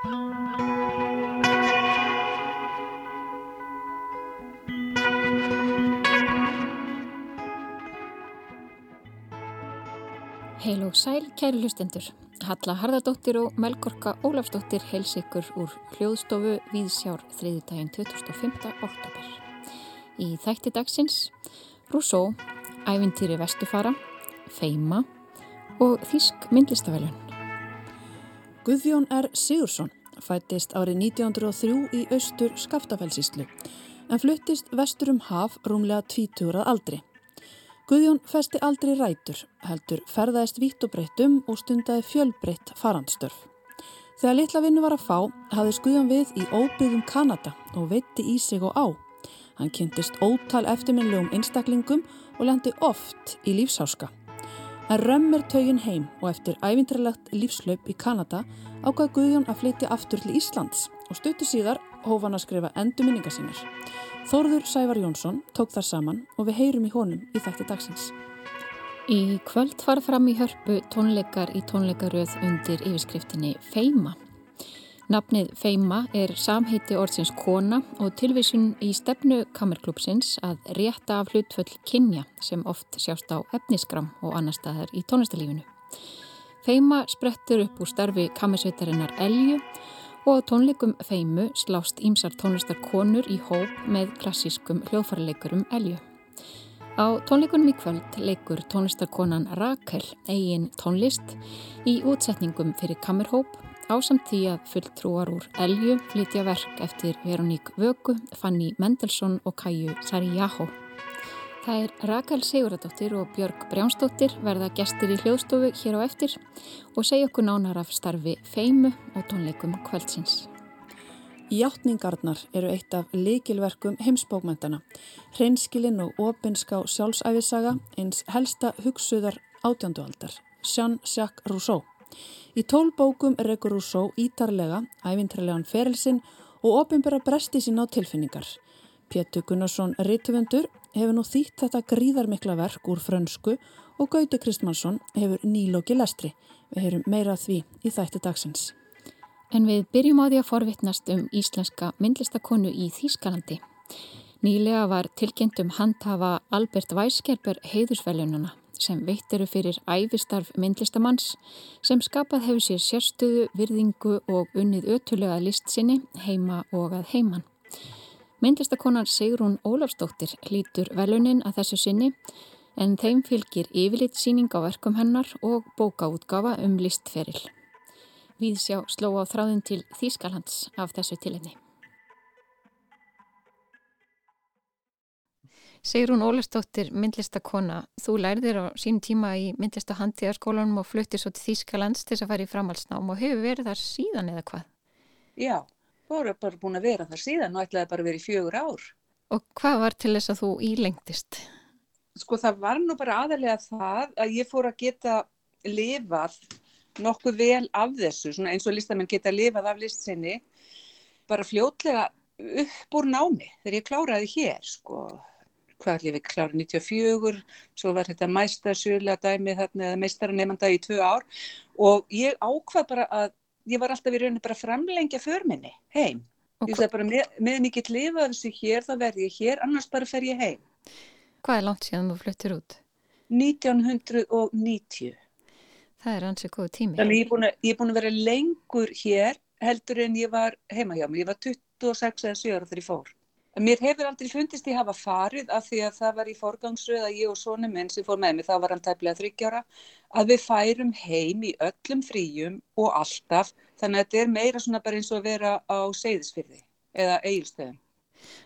Heil og sæl, kæri hlustendur. Halla Harðardóttir og Melgorka Ólafsdóttir heils ykkur úr hljóðstofu Víðsjár þriðutægin 2005. oktober. Í þætti dagsins Rousseau, Ævintýri Vestufara, Feima og Þísk myndlistavelun. Guðjón R. Sigursson fættist árið 1903 í austur Skaftafellsíslu en fluttist vestur um haf rúmlega 20 ára aldri. Guðjón festi aldrei rætur, heldur ferðaðist vítt og breyttum og stundaði fjölbreytt farandstörf. Þegar litla vinnu var að fá, hafði Guðjón við í óbyggðum Kanada og veitti í sig og á. Hann kynntist ótal eftirminnlegum einstaklingum og lendi oft í lífsáska. Hann römmir taugin heim og eftir ævindralegt lífslaup í Kanada ákvað Guðjón að flytja aftur til Íslands og stuttu síðar hóf hann að skrifa endurminninga sínir. Þórður Sævar Jónsson tók þar saman og við heyrum í honum í þætti dagsins. Í kvöld fara fram í hörpu tónleikar í tónleikaröð undir yfirskriftinni Feima. Nafnið Feima er samheiti orðsins kona og tilvísun í stefnu Kammerklúpsins að rétta af hlutföll kynja sem oft sjást á efniskram og annar staðar í tónlistalífinu. Feima sprettur upp úr starfi kammersveitarinnar Elju og tónleikum feimu slást ímsar tónlistar konur í hóp með klassískum hljóðfæraleikurum Elju. Á tónleikunum í kvöld leikur tónlistarkonan Rakel eigin tónlist í útsetningum fyrir kammerhóp á samt því að fulltrúar úr Elju flytja verk eftir Veroník Vögu, Fanny Mendelssohn og Kaju Sariyaho. Það er Rakel Siguradóttir og Björg Brjánsdóttir verða gestir í hljóðstofu hér á eftir og segja okkur nánar af starfi feimu og tónleikum kvöldsins. Játtningarnar eru eitt af likilverkum heimsbókmæntana. Hreinskilinn og opinská sjálfsæfisaga eins helsta hugsuðar átjándualdar, Jean-Jacques Rousseau. Í tólbókum rekur Rousseau ítarlega, ævintralegan ferilsinn og opinbera bresti sín á tilfinningar. Pétur Gunnarsson Rittuvendur hefur nú þýtt þetta gríðarmikla verk úr frönsku og Gauti Kristmannsson hefur nýlóki lestri. Við heyrum meira því í þætti dagsins. En við byrjum á því að forvittnast um íslenska myndlistakonu í Þýskalandi. Nýlega var tilkynnt um handhafa Albert Weisgerber heiðusveljunana sem veitt eru fyrir æfistarf myndlistamanns sem skapað hefur sér sérstöðu, virðingu og unnið ötulega list sinni heima og að heiman. Myndlistakonar Sigrún Ólafsdóttir hlítur velunin að þessu sinni en þeim fylgir yfirleitt síning á verkum hennar og bókaútgafa um listferil. Við sjá sló á þráðin til Þýskalands af þessu tilenni. Sigrún Ólafsdóttir, myndlistakona, þú lærðir á sín tíma í myndlistahandtíðarskólanum og fluttir svo til Þýskalands til þess að fara í framhalsnám og hefur verið þar síðan eða hvað? Já voru bara búin að vera þar síðan og ætlaði bara að vera í fjögur ár. Og hvað var til þess að þú ílengtist? Sko það var nú bara aðalega það að ég fór að geta lifað nokkuð vel af þessu, svona eins og listamenn geta lifað af listsinni, bara fljótlega upp úr námi þegar ég kláraði hér, sko, hvað er ég klárað 94, svo var þetta mæstarsjöla dæmi þarna, eða meistaranemanda í tvö ár og ég ákvað bara að ég var alltaf í rauninni bara framlengja förminni heim. Ég sagði bara með, meðan ég get lifað þessu hér þá verð ég hér, annars bara fer ég heim. Hvað er langt síðan þú fluttir út? 1990. Það er ansið góð tími. Þannig ég er búin að, ég er búin að vera lengur hér heldur en ég var heima hjá mig. Ég var 26 eða 7 ára þegar ég fór. Mér hefur aldrei fundist ég hafa farið af því að það var í forgangsröð að ég og sónu minn sem fór með mig, þá var hann tæplega þryggjára, að við færum heim í öllum fríum og alltaf, þannig að þetta er meira svona bara eins og að vera á seyðisfyrði eða eigilstöðum.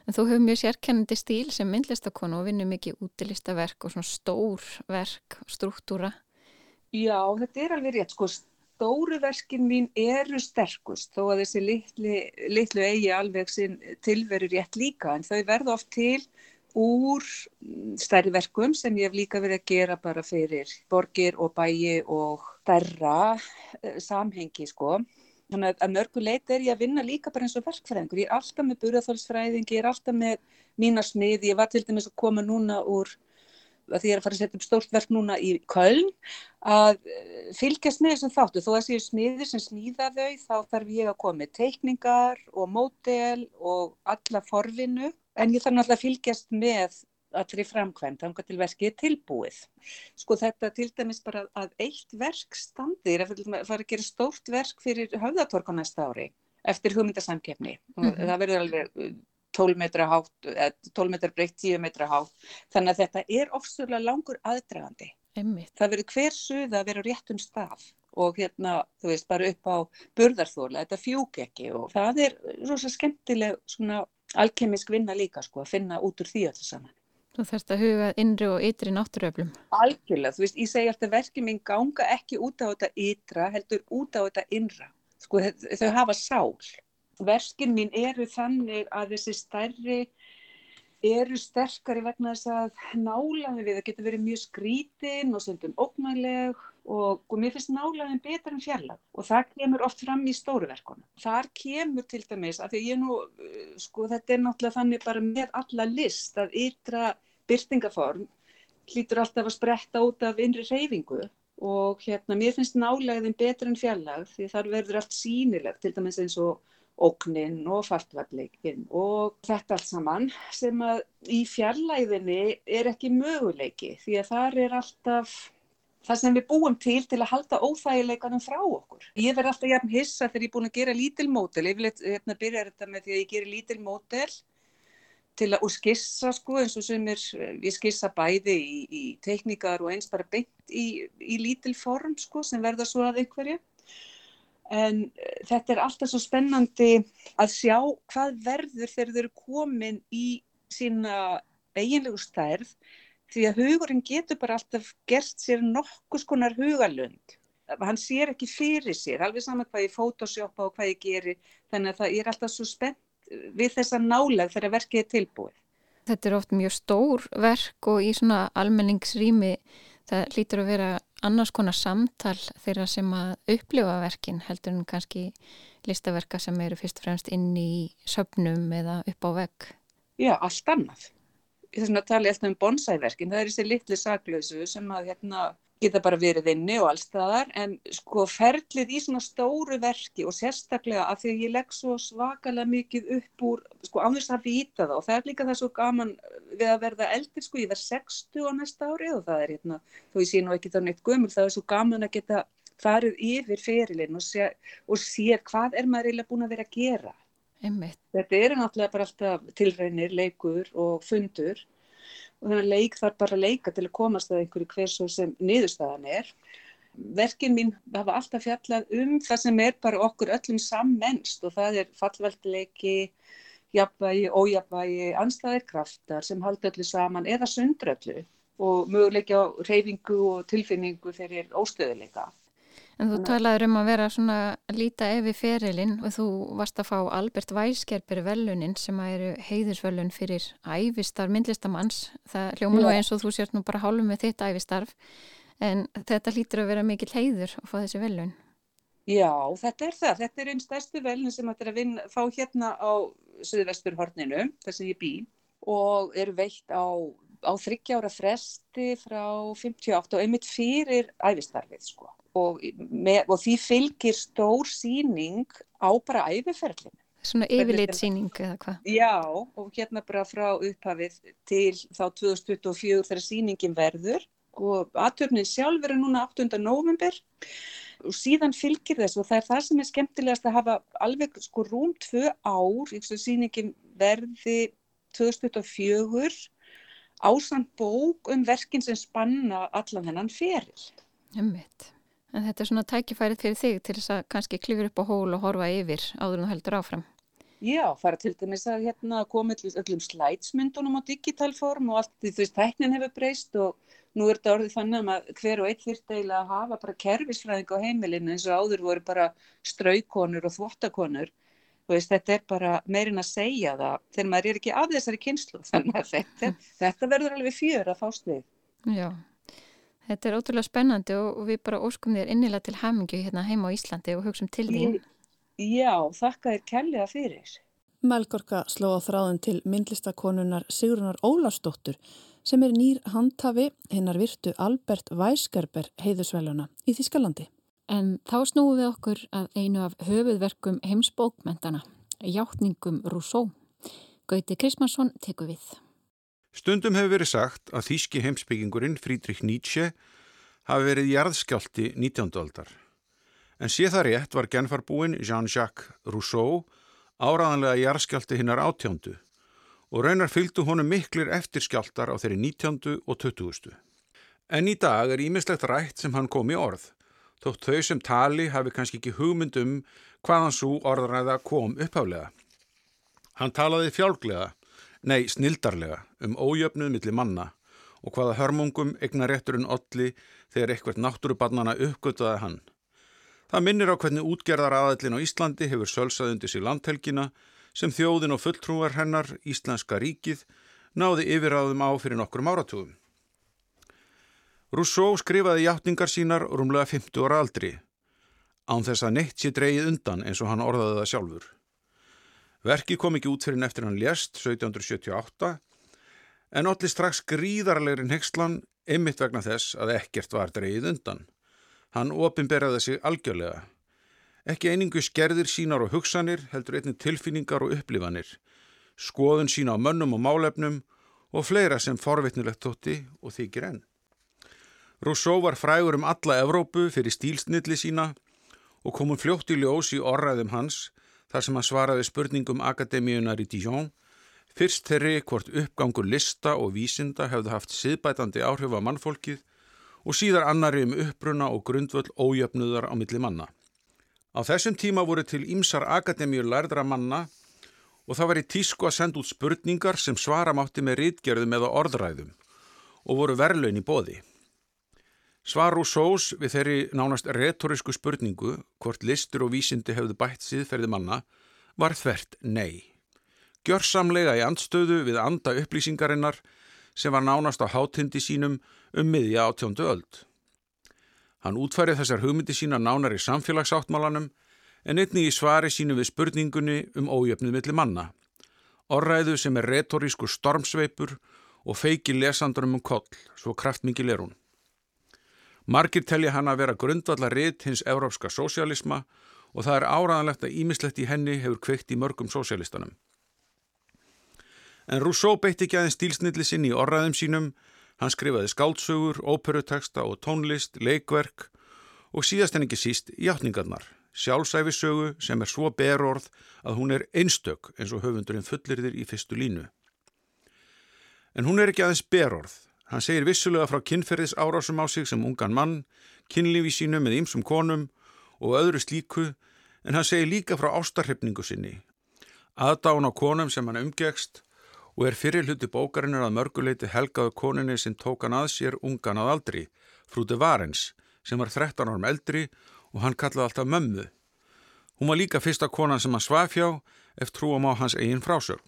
En þú hefur mjög sérkennandi stíl sem myndlistakonu og vinnur mikið útilistaverk og svona stór verk, struktúra. Já, þetta er alveg rétt, sko, stóru verkin mín eru sterkust þó að þessi litlu, litlu eigi alveg sinn tilveru rétt líka en þau verða oft til úr stærri verkum sem ég hef líka verið að gera bara fyrir borgir og bæi og stærra uh, samhengi sko. Þannig að mörguleit er ég að vinna líka bara eins og verkfræðingur. Ég er alltaf með burðarþólsfræðing, ég er alltaf með mína smið, ég var til dæmis að koma núna úr að því ég er að fara að setja upp stórt verk núna í Köln að eh, fylgjast með þessum þáttu, þó að séu smiðir sem smíða þau, þá þarf ég að koma með teikningar og mótel og alla forvinu, en ég þarf náttúrulega að fylgjast með allri framkvæmt, þannig til verkið er tilbúið. Sko þetta til dæmis bara að eitt verk standir, það fara að gera stórt verk fyrir höfðatork á næsta ári, eftir hugmyndasamkefni, mm -hmm. það verður alveg 12 metra hátt, 12 metra breytt, 10 metra hátt, þannig að þetta er ofsvöldlega langur aðdragandi. Einmitt. Það verður hver suða að vera réttum stað og hérna, þú veist, bara upp á burðarþóla, þetta fjúk ekki og það er rosa skemmtileg svona alkemisk vinna líka sko að finna út úr því öllu saman. Þú þarfst að huga innri og ytri náttúröflum. Algjörlega, þú veist, ég segi alltaf verkið minn ganga ekki út á þetta ytra, heldur út á þetta innra. Sko, þau hafa sál. Verkið mín eru þannig að þessi stærri eru sterkari vegna þess að nálaði við, það getur verið mjög skrítin og söndum ógnægleg og, og mér finnst nálaðin betur en fjallag og það kemur oft fram í stóruverkunum. Þar kemur til dæmis, af því ég nú, sko þetta er náttúrulega þannig bara með alla list að ytra byrtingaform hlýtur alltaf að spretta út af innri reyfingu og hérna mér finnst nálaðin betur en fjallag því þar verður allt sínilegt til dæmis eins og óknin og fartvalleikin og þetta allt saman sem að í fjallæðinni er ekki möguleiki því að þar er alltaf það sem við búum til til að halda óþægileikanum frá okkur. Ég verð alltaf jafn hissa þegar ég er búin að gera lítil mótel, ég vil hérna byrja þetta með því að ég gerir lítil mótel til að, og skissa sko eins og sem er, ég skissa bæði í, í tekníkar og eins bara beint í, í lítil form sko sem verða svo að einhverju. En uh, þetta er alltaf svo spennandi að sjá hvað verður þegar þau eru komin í sína eiginlegu stærð því að hugurinn getur bara alltaf gert sér nokkus konar hugalund hann sér ekki fyrir sér alveg saman hvað ég photoshopa og hvað ég geri þannig að það er alltaf svo spennt við þessa nálag þegar verkið er tilbúið. Þetta er oft mjög stór verk og í svona almenningsrými það lítur að vera annars konar samtal þeirra sem að upplifa verkin heldur en kannski listaverka sem eru fyrst og fremst inn í söpnum eða upp á vegg. Já, allt annað. Þess að tala ég alltaf um bonsæverkin, það er þessi litli saklausu sem að hérna geta bara verið inni og allstaðar en sko ferlið í svona stóru verki og sérstaklega að því að ég legg svo svakalega mikið upp úr sko ánvist að vita það og það er líka það svo gaman við að verða eldir sko ég verð 60 á næsta ári og það er hérna þó ég sé nú ekki þá neitt gömul það er svo gaman að geta farið yfir ferilinn og og sé hvað er maður eiginlega búin að vera að gera Einmitt. Þetta eru náttúrulega bara alltaf tilrænir, leikur og fundur og þannig að leik þarf bara að leika til að komast að einhverju hversu sem niðurstaðan er. Verkin mín hafa alltaf fjallað um það sem er bara okkur öllum sammenst og það er fallveldileiki, jafnvægi, ójafvægi, anstæðir kraftar sem halda öllu saman eða sundröllu og möguleiki á reyfingu og tilfinningu fyrir óstöðuleika. En þú talaður um að vera svona að líta yfir ferilinn og þú varst að fá Albert Weisgerber velunin sem að eru heiðursvelun fyrir æfistarf myndlistamanns. Það hljóma nú eins og þú sért nú bara hálfum með þitt æfistarf en þetta hlýtur að vera mikil heiður að fá þessi velun. Já, þetta er það. Þetta er einn stærstu velun sem þetta er að vinna, fá hérna á Suðvesturhorninu, þar sem ég bý og eru veitt á, á þryggjára fresti frá 58 og einmitt fyrir æfistarfið sko og, með, og því fylgir stór síning á bara æfiferlinu. Svona yfirleitt síning eða hvað? Já, og hérna bara frá upphafið til þá 2024 þegar síningin verður og aðtöfnin sjálf verður núna 8. november og síðan fylgir þess og það er það sem er skemmtilegast að hafa alveg sko rúm tvö ár, síningin verði 2024 ásand bók um verkin sem spanna allan hennan feril. Ummitt. En þetta er svona tækifærið fyrir þig til þess að kannski klifur upp á hól og horfa yfir áður en þú heldur áfram. Já, fara til dæmis að hérna koma öllum slætsmyndunum á digitalform og allt því þú veist, tæknin hefur breyst og nú er þetta orðið þannig að hver og einn þurft eiginlega að hafa bara kerfisfræðing á heimilinu eins og áður voru bara straukonur og þvottakonur. Þú veist, þetta er bara meirinn að segja það þegar maður er ekki af þessari kynslu þannig að þetta, þetta verður alveg fjör að fást við. Já. Þetta er ótrúlega spennandi og, og við bara óskum þér innilega til hamingu hérna heima á Íslandi og hugsaum til þín. Já, þakka þér kelliða fyrir. Melgorka sló á þráðin til myndlistakonunar Sigrunar Ólarsdóttur sem er nýr handhafi hinnar virtu Albert Weisgerber heiðusveluna í Þískalandi. En þá snúum við okkur að einu af höfuðverkum heimsbókmentana, hjáttningum Rousseau. Gauti Krismansson teku við. Stundum hefur verið sagt að þýski heimsbyggingurinn Friedrich Nietzsche hafi verið jarðskjálti 19. aldar. En sé það rétt var genfarbúin Jean-Jacques Rousseau áraðanlega jarðskjálti hinnar átjándu og raunar fylgdu honum miklir eftirskjáltar á þeirri 19. og 20. En í dag er ímislegt rætt sem hann kom í orð, þótt þau sem tali hafi kannski ekki hugmynd um hvaðan svo orðræða kom upphaflega. Hann talaði fjálglega, nei snildarlega, um ójöfnuð millir manna og hvaða hörmungum egna rétturinn olli þegar eitthvert náttúrubannana uppgöttaði hann. Það minnir á hvernig útgerðar aðallin á Íslandi hefur sölsað undir sig landhelgina sem þjóðin og fulltrúar hennar, Íslenska ríkið, náði yfiráðum á fyrir nokkur áratugum. Rousseau skrifaði hjáttningar sínar rúmlega 50 ára aldri, án þess að neitt sé dreyið undan eins og hann orðaði það sjálfur. Verki kom ekki út fyrir neftir hann lést 1778, en allir strax gríðarlegrin hexlan ymmit vegna þess að ekkert var dreyið undan. Hann ofinberðaði sig algjörlega. Ekki einingu skerðir sínar og hugsanir heldur einnig tilfinningar og upplifanir, skoðun sína á mönnum og málefnum og fleira sem forvitnilegt tótti og þykir enn. Rousseau var frægur um alla Evrópu fyrir stílsnilli sína og komum fljótt í ljós í orraðum hans þar sem hann svaraði spurningum Akademíunar í Dijon, fyrst þeirri hvort uppgangur lista og vísinda hefðu haft siðbætandi áhrif á mannfólkið og síðar annari um uppbruna og grundvöld ójöfnuðar á milli manna. Á þessum tíma voru til ímsar akademíur lærðra manna og það var í tísku að senda út spurningar sem svara mátti með rítgerðum eða orðræðum og voru verlaun í bóði. Svar sós við þeirri nánast retorísku spurningu hvort listur og vísindi hefðu bætt síðferði manna var þvert nei. Gjörsamlega í andstöðu við anda upplýsingarinnar sem var nánast á hátindi sínum um miðja átjóndu öld. Hann útfærið þessar hugmyndi sína nánar í samfélagsáttmálanum en einni í svari sínu við spurningunni um ójöfnið millir manna. Orræðu sem er retorísku stormsveipur og feiki lesandurum um koll, svo kraftmikið ler hún. Margir telja hann að vera grundvallar ritt hins európska sósialisma og það er áraðanlegt að ímislegt í henni hefur kveikt í mörgum sósialistanum. En Rousseau beitti ekki aðeins stílsnilli sinni í orraðum sínum, hann skrifaði skáldsögur, óperuteksta og tónlist, leikverk og síðast en ekki síst hjáttningarnar, sjálfsæfisögu sem er svo berorð að hún er einstök eins og höfundurinn fullirðir í fyrstu línu. En hún er ekki aðeins berorð, hann segir vissulega frá kynferðis árásum á sig sem ungan mann, kynlífi sínu með ýmsum konum og öðru slíku, en hann segir líka frá ástarhryfningu sinni, aðdána á konum sem hann umgegst og er fyrir hluti bókarinnar að mörguleiti helgaðu koninni sem tók hann að sér ungan að aldri, frúti Varens, sem var 13 árum eldri og hann kallaði alltaf mömmu. Hún var líka fyrsta konan sem hann svaf hjá eftir trúum á hans eigin frásög.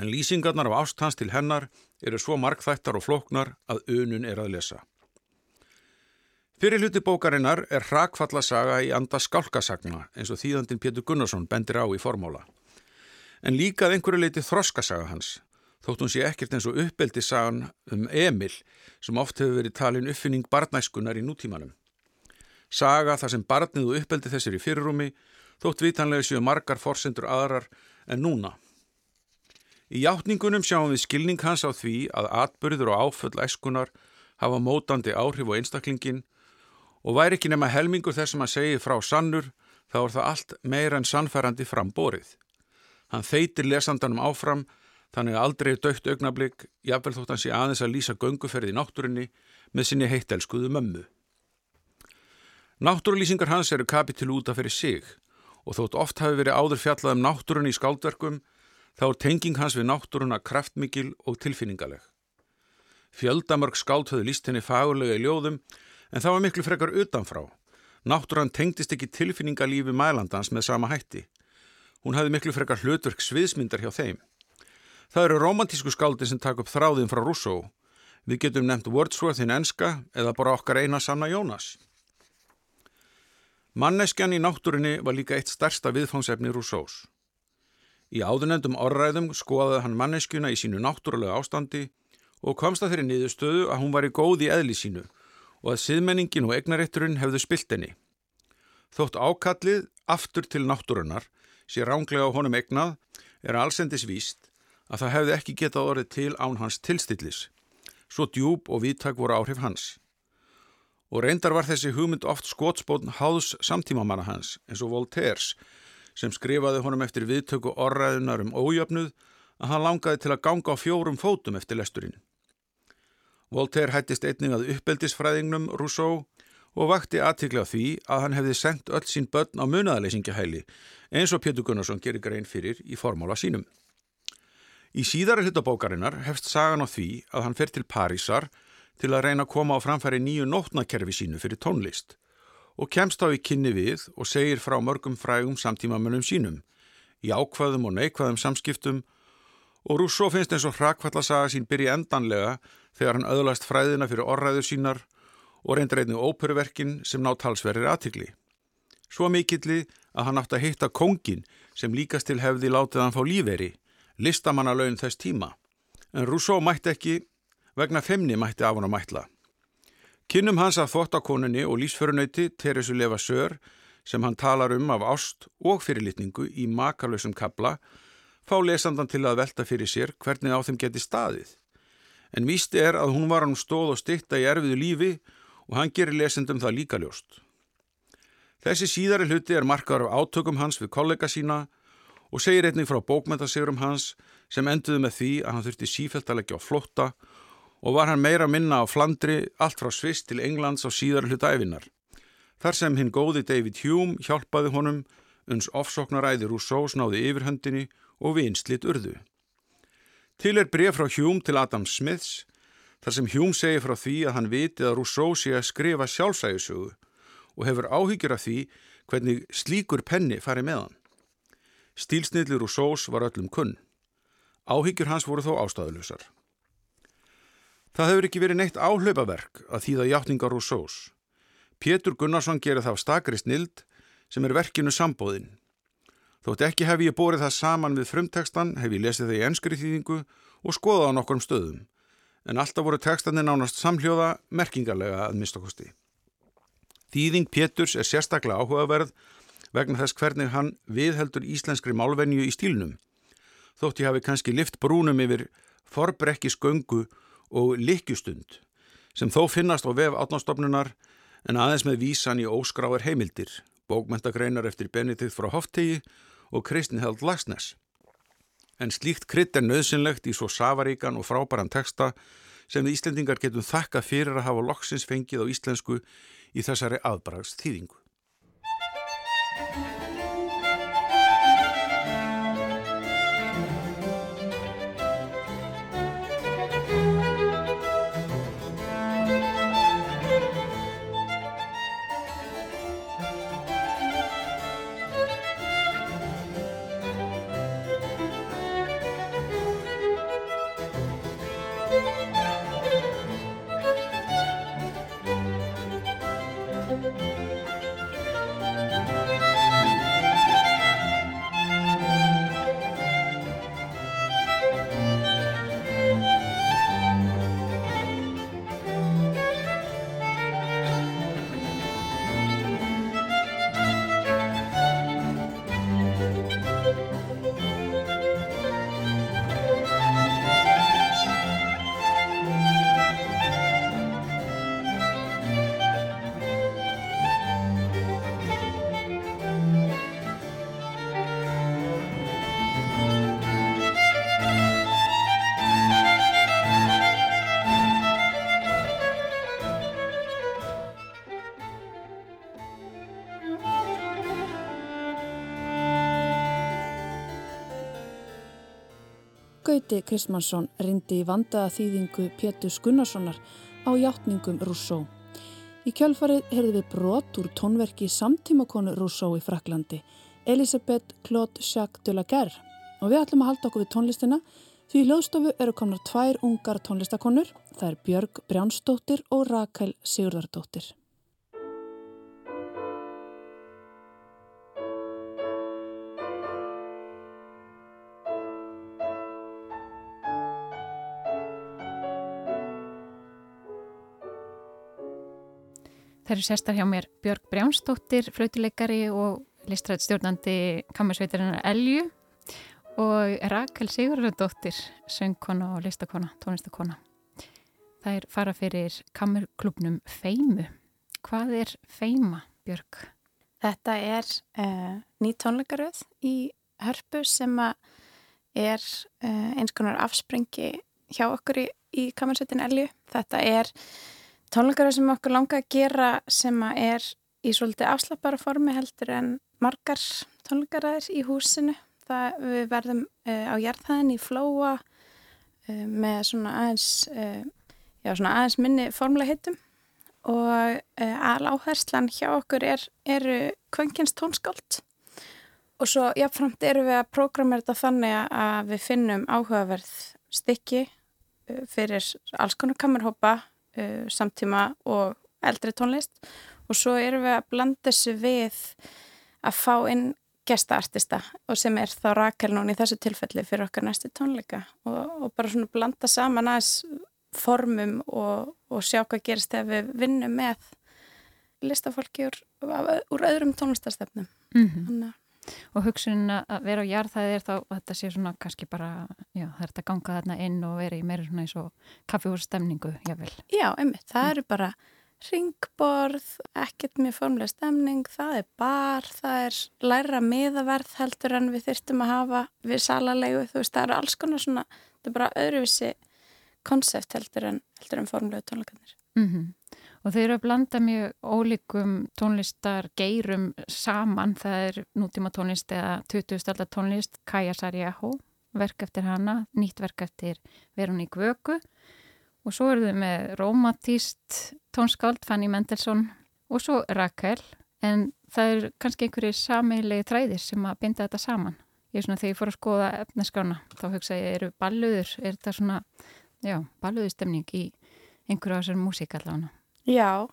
En lýsingarnar af ást hans til hennar eru svo markþættar og flóknar að unun er að lesa. Fyrir hluti bókarinnar er hrakfallasaga í anda skálkasagna eins og þýðandin Pétur Gunnarsson bendir á í formóla en líkað einhverju leiti þroskasaga hans, þótt hún sé ekkert eins og uppbeldi sagan um Emil sem oft hefur verið talin uppfinning barnæskunar í nútímanum. Saga þar sem barnið og uppbeldi þessir í fyrirrumi þótt vitanlega séu margar forsendur aðrar en núna. Í hjáttningunum sjáum við skilning hans á því að atbyrður og áföll æskunar hafa mótandi áhrif á einstaklingin og væri ekki nema helmingur þess að segja frá sannur þá er það allt meira en sannfærandi framborið. Hann þeitir lesandanum áfram þannig að aldrei dögt augnablík jafnvel þótt hann sé aðeins að lýsa gönguferði í náttúrunni með sinni heittelskuðu mömmu. Náttúrulýsingar hans eru kapitil útaf fyrir sig og þótt oft hafi verið áður fjallað um náttúrunni í skáldverkum þá er tenging hans við náttúruna kraftmikil og tilfinningaleg. Fjöldamörg skáld höfðu líst henni fagurlega í ljóðum en það var miklu frekar utanfrá. Náttúran tengdist ekki tilfinningalífi mælandans með sama hætti. Hún hafði miklu frekar hlutverk sviðsmyndar hjá þeim. Það eru romantísku skáldi sem takk upp þráðin frá Rousseau. Við getum nefnt Wordsworth hinn enska eða bara okkar eina sanna Jónas. Manneskjan í náttúrinni var líka eitt starsta viðfánsefni Rousseaus. Í áðunendum orðræðum skoðaði hann manneskjuna í sínu náttúrulega ástandi og komst að þeirri niðurstöðu að hún var í góð í eðli sínu og að siðmenningin og egnarétturinn hefðu spilt henni. Þótt ákallið aftur til náttúrunnar sé ránglega á honum egnað er allsendis víst að það hefði ekki getað orðið til án hans tilstillis. Svo djúb og viðtak voru áhrif hans. Og reyndar var þessi hugmynd oft skótspótn háðs samtímamanna hans eins og Voltaires sem skrifaði honum eftir viðtöku orraðunar um ójöfnuð að hann langaði til að ganga á fjórum fótum eftir lesturinn. Voltaire hættist einning að uppeldisfræðingnum Rousseau og vakti aðtikla því að hann hefði sendt öll sín börn á munaðaleysingahæli eins og Pétur Gunnarsson gerir grein fyrir í formála sínum. Í síðara hlutabókarinnar hefst sagan á því að hann fer til Parísar til að reyna að koma á framfæri nýju nótnakerfi sínu fyrir tónlist og kemst á í kynni við og segir frá mörgum frægum samtímamönnum sínum, í ákvaðum og neikvaðum samskiptum og Rousseau finnst eins og hrakvallasaga sín byrja endanlega þegar hann öðlast fræðina fyrir orðræður sínar og reyndir einnig óperuverkin sem ná talsverðir aðtikli. Svo mikilli að hann átt að hitta kongin sem líkast til hefði látið hann fá líferi, listamannalaun þess tíma. En Rousseau mætti ekki, vegna femni mætti af hann að mætla. Kinnum hans að þóttakonunni og lísförunauti Teresu Leva Sör sem hann talar um af ást og fyrirlitningu í makalösum kabla fá lesandan til að velta fyrir sér hvernig á þeim geti staðið. En vísti er að hún var hann stóð og stitta í erfiðu lífi og hann gerir lesendum það líka ljóst. Þessi síðari hluti er markaður af átökum hans við kollega sína og segir einnig frá bókmæntasigurum hans sem enduði með því að hann þurfti sífælt að leggja á flotta og var hann meira minna á Flandri allt frá Sviss til Englands á síðari hluta æfinar. Þar sem hinn góði David Hume hjálpaði honum uns ofsóknaræði Rousseau snáði yfirhöndinni og vinslit urðu. Til er bref frá Hume til Adam Smiths þar sem Hume segir frá því að hann vitið að Rousseau sé að skrifa sjálfsægisögu og hefur áhyggjur af því hvernig slíkur penni fari með hann. Stílsnilli Rousseaus var öllum kunn. Áhyggjur hans voru þó ástæðulusar. Það hefur ekki verið neitt áhlaupaverk að þýða hjáttningar Rousseaus. Pétur Gunnarsson gerir það á stakri snild sem er verkinu sambóðinn Þótt ekki hef ég borið það saman við frumtekstan, hef ég lesið það í ennskri þýðingu og skoðað á nokkrum stöðum, en alltaf voru tekstanir nánast samhljóða merkingarlega að mistakosti. Þýðing Péturs er sérstaklega áhugaverð vegna þess hvernig hann viðheldur íslenskri málvenju í stílnum. Þótt ég hafi kannski lift brúnum yfir forbrekki sköngu og likjustund sem þó finnast á vef átnástofnunar en aðeins með vísan í óskráir heimildir, bókmentagreinar eftir Benedikt frá Hoftegi og Kristnihald Lagsnes. En slíkt krydd er nöðsynlegt í svo safaríkan og frábæran texta sem við Íslendingar getum þakka fyrir að hafa loksins fengið á íslensku í þessari aðbrags þýðingu. Gauti Kristmannsson rindi í vandaða þýðingu Pétur Gunnarssonar á hjáttningum Rousseau. Í kjálfarið heyrði við brot úr tónverki samtímakonu Rousseau í Fraklandi, Elisabeth Claude Jacques de la Guerre. Og við ætlum að halda okkur við tónlistina því í hljóðstofu eru komnar tvær ungar tónlistakonur, það er Björg Brjánsdóttir og Rakel Sigurdardóttir. Það eru sestar hjá mér Björg Brjánsdóttir, flautuleikari og listrætt stjórnandi kammersveitarinn Elju og Rakel Sigurðardóttir, söngkona og listakona, tónlistakona. Það er fara fyrir kammerklubnum Feimu. Hvað er Feima, Björg? Þetta er uh, ný tónleikaröð í hörpu sem er uh, eins konar afsprengi hjá okkur í, í kammersveitin Elju. Þetta er tónleikaröð sem okkur langa að gera sem er í svolítið afslappara formi heldur en margar tónleikaræðir í húsinu. Það, við verðum uh, á jarðhæðin í Flóa uh, með svona aðeins, uh, já, svona aðeins minni formulega hittum og all áherslan hjá okkur er, eru kvöngins tónskált og svo jáfnframt eru við að prógramera þetta þannig að við finnum áhugaverð stykki fyrir alls konar kamerhópa samtíma og eldri tónlist. Og svo erum við að blanda þessu við að fá inn gestaartista og sem er þá Rakel núna í þessu tilfelli fyrir okkar næstu tónleika. Og, og bara svona blanda saman aðeins formum og, og sjá hvað gerist ef við vinnum með listafólki úr, úr öðrum tónlistastefnum mm -hmm. Og hugsunin að vera á jarðhæði er þá þetta sé svona kannski bara, já það er þetta ganga þarna inn og vera í meira svona eins og kaffihússtemningu, jável. Já, einmitt, það mm. eru bara ringborð, ekkert með formlega stemning, það er bar, það er læra miðaverð heldur en við þyrstum að hafa við salalegu, þú veist, það eru alls konar svona, þetta er bara öðruvísi konsept heldur en, heldur en formlega tónleikarnir. Mm -hmm. Og þeir eru að blanda mjög ólíkum tónlistar geirum saman, það er nútíma tónlist eða 20 stalla tónlist, Kaja Sarjahó, verk eftir hana, nýtt verk eftir Veroník Vöku. Og svo eru þau með romantíst tónskáld Fanny Mendelssohn og svo Rakel. En það er kannski einhverju samilegi þræðir sem að binda þetta saman. Ég er svona þegar ég fór að skoða efnaskána þá hugsa ég eru balluður er þetta svona, já, balluðustemning í einhverju á þessari músík allavega Já,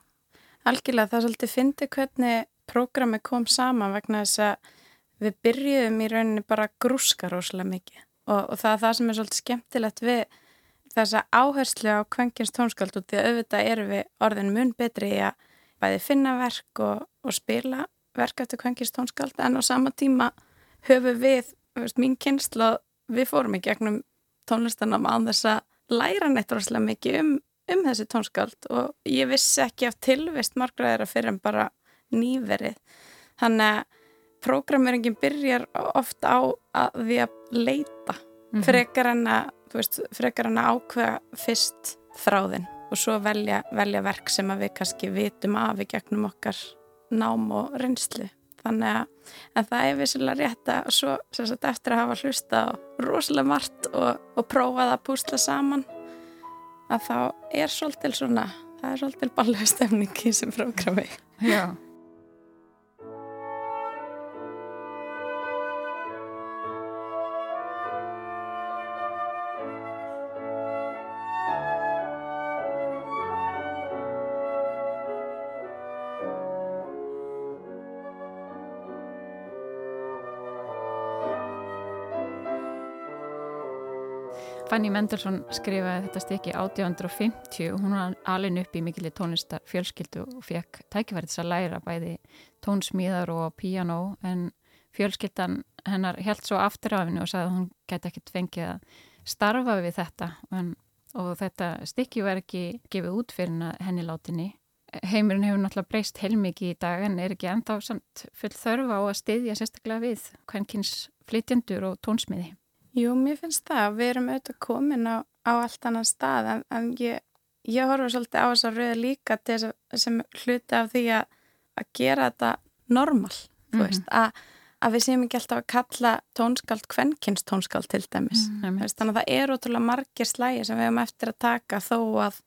algjörlega. Það svolítið fyndi hvernig prógrami kom saman vegna þess að við byrjuðum í rauninni bara grúska rosalega mikið. Og, og það er það sem er svolítið skemmtilegt við þessa áherslu á kvenkins tónskald og því að auðvitað eru við orðin mun betri í að bæði finna verk og, og spila verk eftir kvenkins tónskald en á sama tíma höfum við, veist, mín kynsla við fórum í gegnum tónlistanam á þess að læra neitt rosalega mikið um, um þessi tónskald og ég vissi ekki af tilvist margraðir að fyrir en bara nýverið þannig að prógramöringin byrjar ofta á að við að leita mm -hmm. frekar en að veist, frekar hann að ákveða fyrst þráðin og svo velja, velja verk sem að við kannski vitum af í gegnum okkar nám og reynslu. Þannig að, að það er vissilega rétt að svo eftir að hafa hlusta rosalega margt og, og prófað að púsla saman að þá er svolítil svona, það er svolítil ballega stemning í þessum prógrami. Já. Fanny Mendelssohn skrifaði þetta stykki 1850 og hún var alin upp í mikilvæg tónlistar fjölskyldu og fekk tækifærið að læra bæði tónsmíðar og piano en fjölskyldan hennar held svo aftur af henni og sagði að hún gæti ekkert fengið að starfa við þetta en, og þetta stykki var ekki gefið út fyrir henni látinni. Heimurinn hefur náttúrulega breyst heilmikið í dag en er ekki enda á samt full þörfa á að styðja sérstaklega við hvenkins flytjendur og tónsmiði. Jú, mér finnst það. Við erum auðvitað komin á, á allt annan stað en, en ég, ég horfa svolítið á þess að rauða líka til þess að sem hluti af því að, að gera þetta normal, mm -hmm. þú veist, að, að við séum ekki alltaf að kalla tónskald kvennkynst tónskald til dæmis. Mm -hmm. þannig að það er ótrúlega margir slægi sem við hefum eftir að taka þó að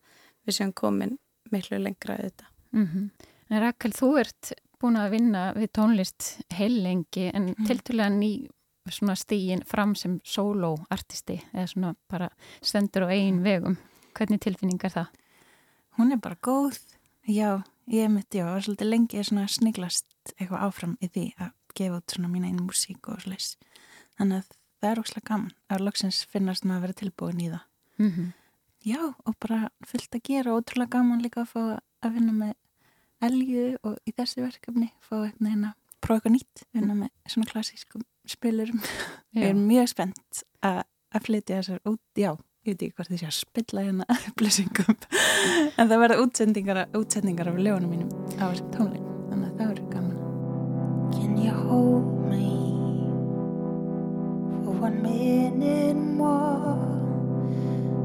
við séum komin miklu lengra auðvitað. Mm -hmm. En Rakel, þú ert búin að vinna við tónlist heil lengi en mhm. tilturlega ný svona stígin fram sem solo-artisti eða svona bara stendur á einn vegum. Hvernig tilfinning er það? Hún er bara góð. Já, ég mitt, já, var svolítið lengi svona sniglast eitthvað áfram í því að gefa út svona mína einu músík og sliðis. Þannig að það er óslægt gaman að loksins finnast maður að vera tilbúin í það. Mm -hmm. Já, og bara fullt að gera ótrúlega gaman líka að fá að vinna með elju og í þessi verkefni fá hérna prófa eitthvað nýtt vinna með svona klassískum spilurum ég er mjög spennt að að flytja þessar út, já, ég veit ekki hvort því sé að spilla hérna upplýsingum en það verða útsendingar, útsendingar af lögunum mínum á þessum tónleik þannig að það verður gaman. Can you hold me for one minute more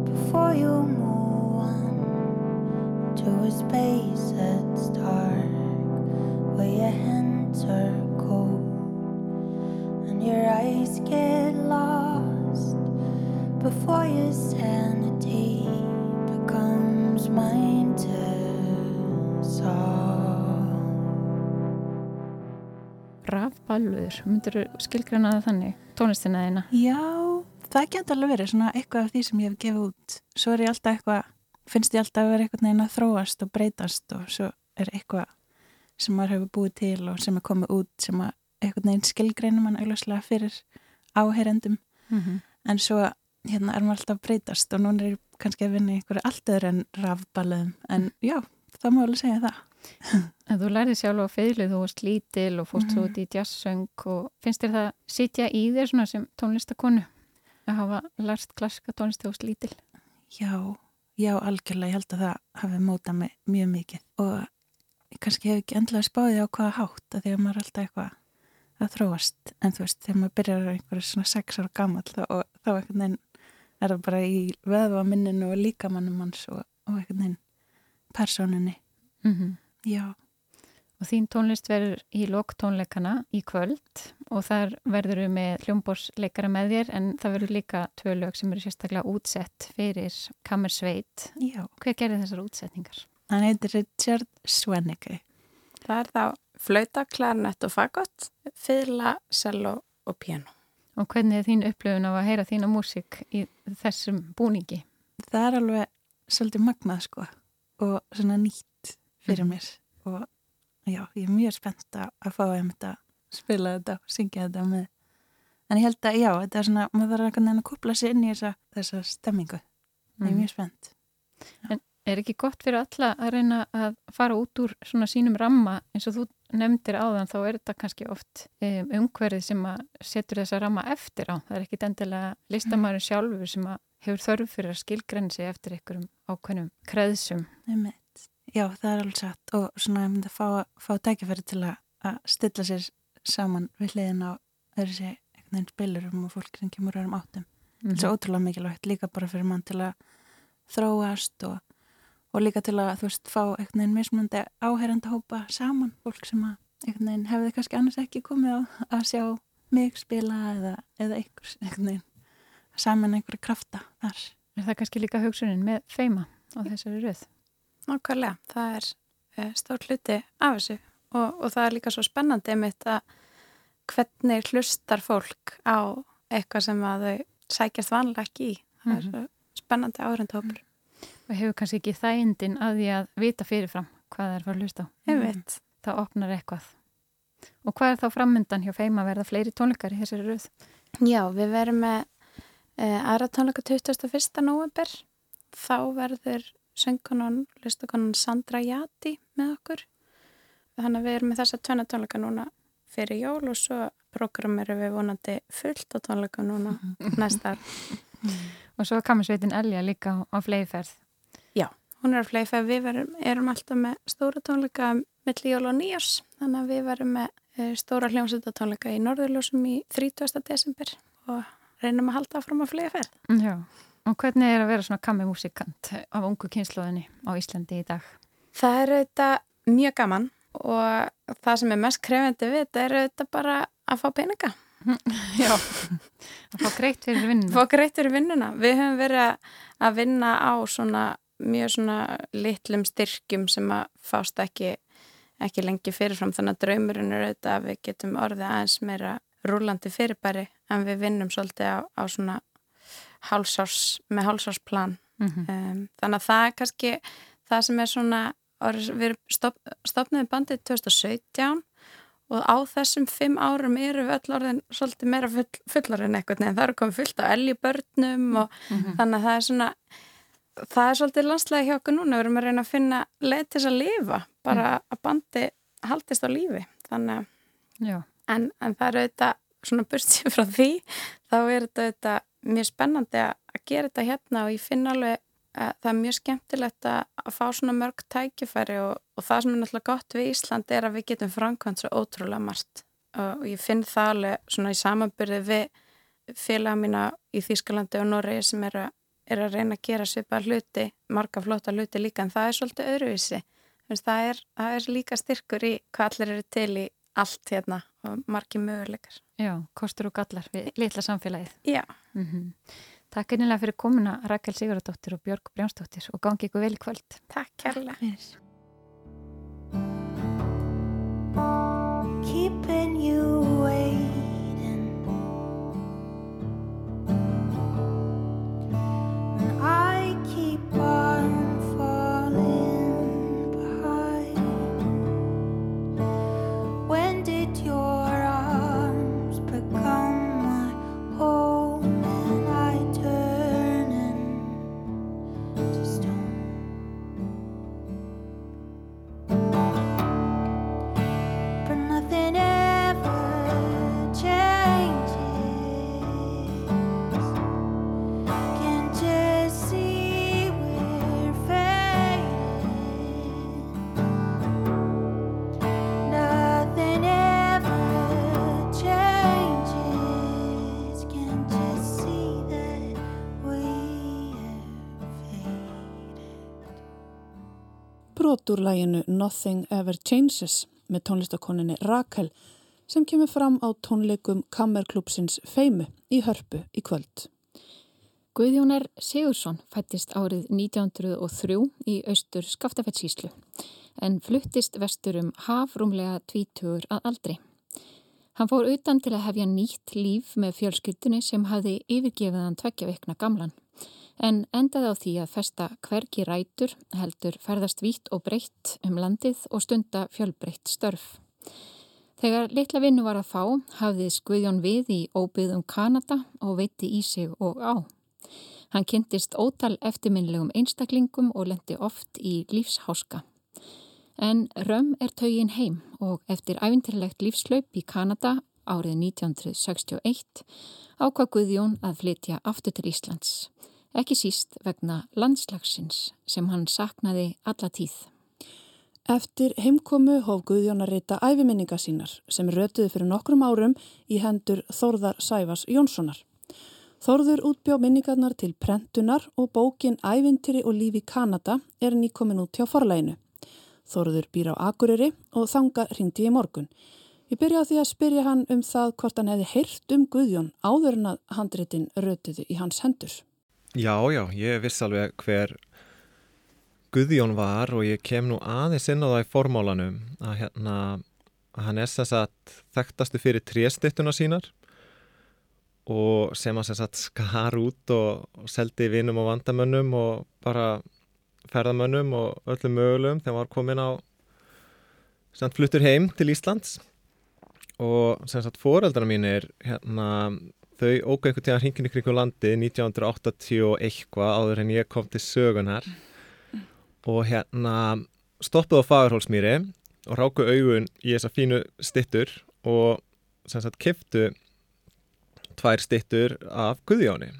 before you move on to a space that's dark where your hands are cold and your eyes get lost before your sanity becomes mine to solve. Rafballur, myndur þú skilgræna það þannig, tónlistina þeina? Já, það geta alveg verið svona eitthvað af því sem ég hef gefið út. Svo er ég alltaf eitthvað, finnst ég alltaf að vera eitthvað neina að þróast og breytast og svo er eitthvað sem maður hefur búið til og sem er komið út sem að eitthvað neina skilgrænum mann augljóslega fyrir áherendum. Mm -hmm. En svo hérna er maður alltaf breytast og núna er ég kannski að vinna í einhverju allt öðru en rafballuðum en já, það má alveg segja það En þú lærið sjálf á feilið, þú varst lítil og fórst mm. út í jazzsöng og finnst þér það sitja í þér svona sem tónlistakonu að hafa lært klassika tónlist þú varst lítil? Já, já, algjörlega ég held að það hafi mótað mig mjög mikið og kannski hef ekki endlaði spáðið á hvaða hátt að því að maður er alltaf eitthvað að þróast en þú veist, þegar maður byrjar einhverju svona sex ára gammal og þá einhvern veginn er það bara í veðvaminninu og líkamannum hans og, og einhvern veginn personinni mm -hmm. já Og þín tónlist verður í loktónleikana í kvöld og þar verður við með hljómbórsleikara með þér en það verður líka tvö lög sem eru sérstaklega útsett fyrir Kammersveit. Já. Hver gerir þessar útsetningar? Hann heitir Richard Svennicke. Það er þá flauta, klarnett og fagott, fyrla, cello og piano. Og hvernig er þín upplöfun á að heyra þína músik í þessum búningi? Það er alveg svolítið magnað sko og svona nýtt fyrir mm. mér og já, ég er mjög spennt að fá að þetta spila þetta og syngja þetta með en ég held að já, þetta er svona maður þarf að kúpla sér inn í þessa, þessa stemmingu mm. ég er mjög spennt já. En er ekki gott fyrir alla að reyna að fara út úr svona sínum ramma eins og þú nefndir áðan þá er þetta kannski oft um, umhverfið sem að setur þessa ramma eftir á. Það er ekki endilega listamæður sjálfur sem að hefur þörf fyrir að skilgrenni sig eftir einhverjum ákveðnum kreðsum. Já, það er alveg satt og svona ég myndi að fá, fá tækifæri til að, að stilla sér saman við hliðin á þessi einhvern spilurum og fólk sem kemur öðrum áttum. Mm -hmm. Það er ótrúlega mikilvægt líka bara fyrir mann til að þróast og og líka til að þú veist fá einhvern veginn mismunandi áherranda hópa saman fólk sem að einhvern veginn hefði kannski annars ekki komið á að sjá mig spila eða, eða einhvers einhvern veginn saman einhverja krafta þar. Er það kannski líka hugsunin með feima á þessari rauð? Nákvæmlega, það er uh, stór hluti af þessu og, og það er líka svo spennandi einmitt að hvernig hlustar fólk á eitthvað sem að þau sækjast vanlega ekki í. Það er mm -hmm. spennandi áherranda hópur og hefur kannski ekki þægindin að því að vita fyrirfram hvað það er fyrir að hlusta á. Ég veit. Það opnar eitthvað. Og hvað er þá frammyndan hjá feima að verða fleiri tónleikar í þessari rauð? Já, við verum með uh, aðra tónleika 21. november. Þá verður söngunan, listakonan Sandra Jati með okkur. Þannig að við erum með þessa tvenna tónleika núna fyrir jól og svo programmerum við vonandi fullt á tónleika núna næsta ár. Og svo kamisveitin Elja líka á, á fleiðferð. Já, hún er á fleiðferð. Við verum, erum alltaf með stóra tónleika millir jól og nýjars. Þannig að við verum með e, stóra hljómsöldatónleika í Norðurljósum í 30. desember og reynum að halda áfram á fleiðferð. Já, og hvernig er að vera svona kamimúsikant af ungu kynsluðinni á Íslandi í dag? Það er auðvitað mjög gaman og það sem er mest krefendi við þetta er auðvitað bara að fá peninga. Já, að fá greitt fyrir vinnuna. Fá greitt fyrir vinnuna. Við höfum verið að vinna á svona mjög svona litlum styrkjum sem að fást ekki, ekki lengi fyrirfram þannig að draumurinn er auðvitað að við getum orðið aðeins meira rúlandi fyrirbæri en við vinnum svolítið á, á svona hálsás, með hálsársplan. Mm -hmm. um, þannig að það er kannski það sem er svona, við stop, stopnum bandið 2017 og á þessum fimm árum eru við öll orðin svolítið meira full, fullar en eitthvað en það eru komið fullt á elgjubörnum og mm -hmm. þannig að það er svona það er svolítið landslega hjá okkur núna, við erum að reyna að finna leið til þess að lifa, bara mm. að bandi haldist á lífi, þannig en, en það er auðvitað svona bursið frá því, þá er þetta auðvitað mjög spennandi að gera þetta hérna og ég finna alveg að það er mjög skemmtilegt að fá svona mörg tækifæri og, og það sem er náttúrulega gott við Ísland er að við getum framkvæmt svo ótrúlega margt. Og ég finn það alveg svona í samanbyrði við félaga mína í Þýskalandi og Noregi sem eru að er að reyna að gera svipa hluti, marga flotta hluti líka en það er svolítið öðruvísi. Það er, það er líka styrkur í hvað allir eru til í allt hérna og margi möguleikar. Já, kostur og gallar við litla samfélagið. Já. Mm -hmm. Takk einnilega fyrir komuna Rakel Sigurðardóttir og Björg Brjánsdóttir og gangi ykkur vel í kvöld. Takk kærlega brot úr læginu Nothing Ever Changes með tónlistakoninni Rakel sem kemur fram á tónleikum Kammerklúpsins Feimu í Hörpu í kvöld. Guðjónar Sigursson fættist árið 1903 í austur Skaftafellsíslu en fluttist vestur um hafrúmlega tvítugur að aldri. Hann fór utan til að hefja nýtt líf með fjölskyldunni sem hafði yfirgefið hann tveggja vikna gamlan en endaði á því að festa hvergi rætur heldur ferðast vítt og breytt um landið og stunda fjölbreytt störf. Þegar litla vinnu var að fá hafði Skuðjón við í óbyggðum Kanada og veitti í sig og á. Hann kynntist ótal eftirminnlegum einstaklingum og lendi oft í lífsháska. En Römm er taugin heim og eftir æfintilegt lífslaup í Kanada árið 1961 ákvað Guðjón að flytja aftur til Íslands ekki síst vegna landslagsins sem hann saknaði alla tíð. Eftir heimkomu hóf Guðjón að reyta æfiminninga sínar sem rötuði fyrir nokkrum árum í hendur Þórðar Sæfas Jónssonar. Þórður útbjá minningarnar til prentunar og bókin Ævintiri og lífi Kanada er nýkomin út hjá forlæginu. Þórður býr á Akureyri og þanga ringdi í morgun. Ég byrja á því að spyrja hann um það hvort hann hefði heyrt um Guðjón áður en að handritin rötuði í hans hendur. Já, já, ég viss alveg hver Guðjón var og ég kem nú aðeins inn á það í formálanum að hérna, að hann er sem sagt þekktastu fyrir tréstittuna sínar og sem hann sem sagt skar út og, seldi vinum og vandamönnum og bara ferðamönnum og öllum mögulegum þegar hann var komin á sem fluttur heim til Íslands. Og sem sagt foreldra mín er hérna þau ógæði einhvern tíðan hringin ykkur ykkur landi 1980 og eitthvað áður en ég kom til sögunar og hérna stoppuð á Fagerhólsmýri og ráku augun í þessa fínu stittur og sem sagt kiftu tvær stittur af Guðjóni.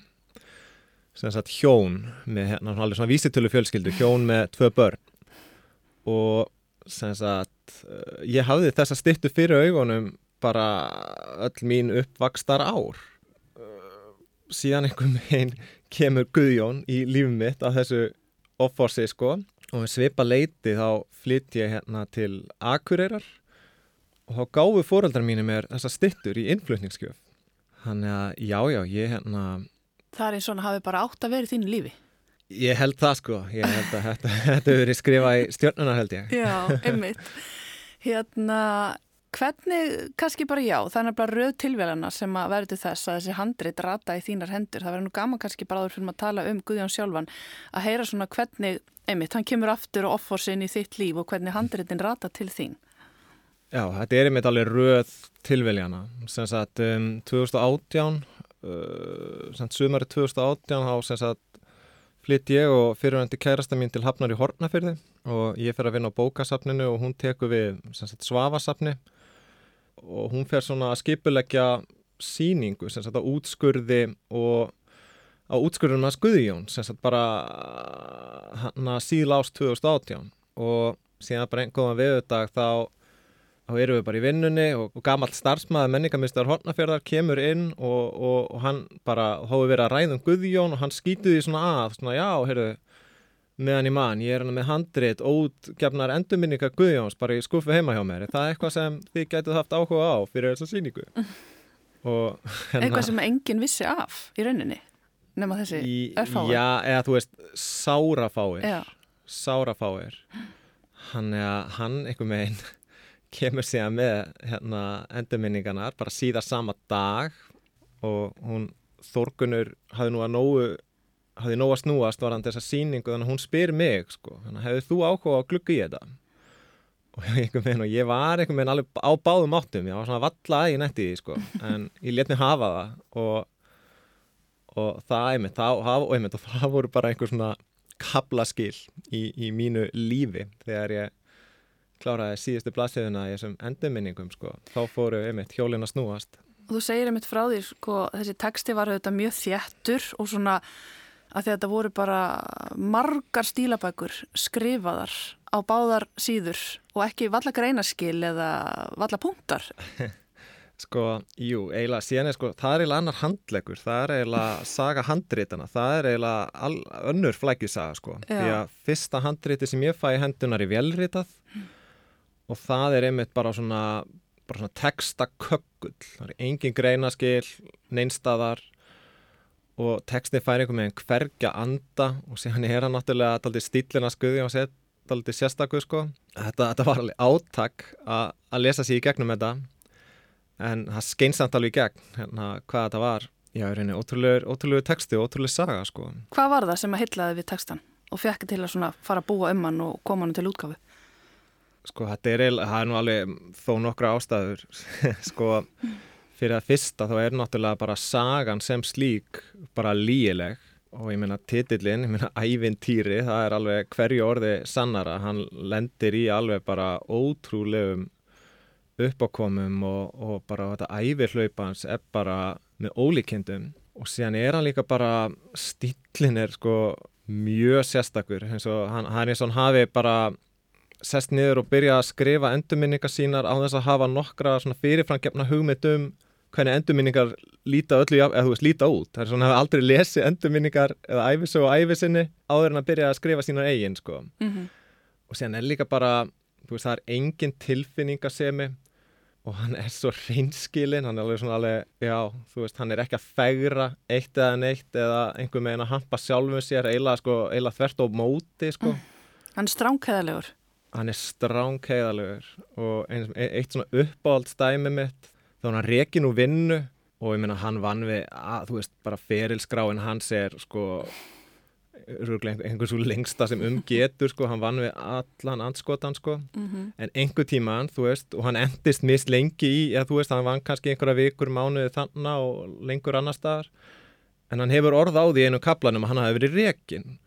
Sem sagt hjón með hérna alveg svona vísitölu fjölskyldu hjón með tvö börn. Og sem sagt eh, ég hafði þessa stittu fyrir augunum bara öll mín uppvakstar ár síðan einhvern veginn kemur Guðjón í lífum mitt á þessu offorsi sko. Og við svipa leiti þá flytt ég hérna til Akureyrar og þá gáfu fóröldar mínu mér þessa stittur í innflutningskjöf þannig að já já ég hérna Það er eins og hann hafi bara átt að vera í þínu lífi. Ég held það sko. Ég held að þetta hefur verið skrifað í stjórnuna held ég. Já, einmitt. Hérna Hvernig, kannski bara já, það er bara rauð tilvægana sem að verður til þess að þessi handrit rata í þínar hendur. Það verður nú gaman kannski bara áður fyrir að tala um Guðjón sjálfan að heyra svona hvernig, einmitt, hann kemur aftur og offorsinn í þitt líf og hvernig handritin rata til þín. Já, þetta er einmitt alveg rauð tilvægana. Sem sagt, um, 2018, uh, sem sumari 2018, þá sem sagt flytt ég og fyrirvændi kærasta mín til Hafnar í Hortnafyrði og ég fer að vinna á bókasafninu og hún tekur við sagt, svavasafni og hún fer svona að skipuleggja síningu sem sagt að útskurði og á útskurðunum að Guðjón sem sagt bara hann að síðla ást 2018 og síðan bara einhverjum viðudag þá þá eru við bara í vinnunni og, og gamalt starfsmæði menningamistar Hortnafjörðar kemur inn og, og, og hann bara hófi verið að ræða um Guðjón og hann skýtuði svona að, svona já, heyrðu meðan í mann, ég er hann með handrit ótgefnar endurminninga Guðjóns bara í skuffu heima hjá mér, það er eitthvað sem þið gætuð haft áhuga á fyrir þessa síningu og hérna Eitthvað sem enginn vissi af í rauninni nema þessi örfáir. Já, eða þú veist, sárafáir. Sárafáir. Hann, hann einhver meginn kemur síðan með hérna, endurminningarnar bara síðan sama dag og hún Þorgunur hafði nú að nógu hafði nógu að snúast var hann þessa síningu þannig að hún spyr mig sko, hefur þú áhuga á gluggu í þetta? Og ég, veginn, og ég var einhvern veginn alveg á báðum áttum. Ég var svona valla að netti því sko, en ég let mér hafa það. Og, og það einmitt, það, og, einmitt, og það voru bara einhver svona kablaskil í, í mínu lífi. Þegar ég kláraði síðustu blaðsefuna í þessum endurminningum sko. þá fóru einmitt hjólin að snúast. Og þú segir einmitt frá því sko, þessi teksti var auðvitað mjög þjættur og svona að þetta voru bara margar stílabækur skrifaðar á báðar síður og ekki valla greinaskil eða valla punktar Sko, jú, eiginlega síðan er sko, það er eiginlega annar handlegur, það er eiginlega saga handritana, það er eiginlega önnur flækjusaga sko, Já. því að fyrsta handriti sem ég fæ hendunar í velritað mm og það er einmitt bara svona, bara svona textakökkull, það er engin greinaskil, neinstadar og texti fær einhver með en hverja anda og síðan er hann náttúrulega alltaf stílina skuði og alltaf sérstakuð sko. Þetta, þetta var alveg áttak að lesa sér í gegnum þetta en það skeinsamt alveg í gegn hérna hvað þetta var. Já, reyni, ótrúlegur texti og ótrúlegur saga sko. Hvað var það sem að hyllaði við textan og fekk til að fara að búa um hann og koma hann til útgafu? Sko þetta er, er nú alveg þó nokkra ástæður sko fyrir að fyrsta þá er náttúrulega bara sagan sem slík bara líileg og ég meina titillin, ég meina ævintýri það er alveg hverju orði sannara. Hann lendir í alveg bara ótrúlegum uppákomum og, og bara þetta ævirhlaupans er bara með ólíkindum. Og síðan er hann líka bara stílin er sko mjög sérstakur. Eins og hann, hann er svona hafi bara sest niður og byrja að skrifa endurminningar sínar á þess að hafa nokkra fyrirframgefna hugmyndum hvernig endurminningar líta öllu, eða þú veist, líta út. Það er svona að hafa aldrei lesið endurminningar eða æfisög og æfisinni áður en að byrja að skrifa sínar eigin, sko. Mm -hmm. Og séðan er líka bara, þú veist, það er engin tilfinningasemi og hann er svo reynskilinn, hann er alveg svona alveg, já, þú veist, hann er ekki að fegra eitt eða neitt eða einhver megin að hampa sjálfum sér, eiginlega, sko, eiginlega þvert á móti, sko. Mm. Hann er stránkæðalegur hann er stránkeiðalegur og eins, e, eitt svona uppáhald stæmi mitt þá hann reki nú vinnu og ég meina hann vann við að þú veist bara ferilskráin hans er sko einhvern svo lengsta sem umgetur sko, hann vann við allan anskotan sko. Mm -hmm. en einhver tíman þú veist og hann endist mist lengi í ja, þú veist hann vann kannski einhverja vikur mánuði þannig og lengur annar staðar en hann hefur orð á því einu kaplanum að hann hafi verið rekin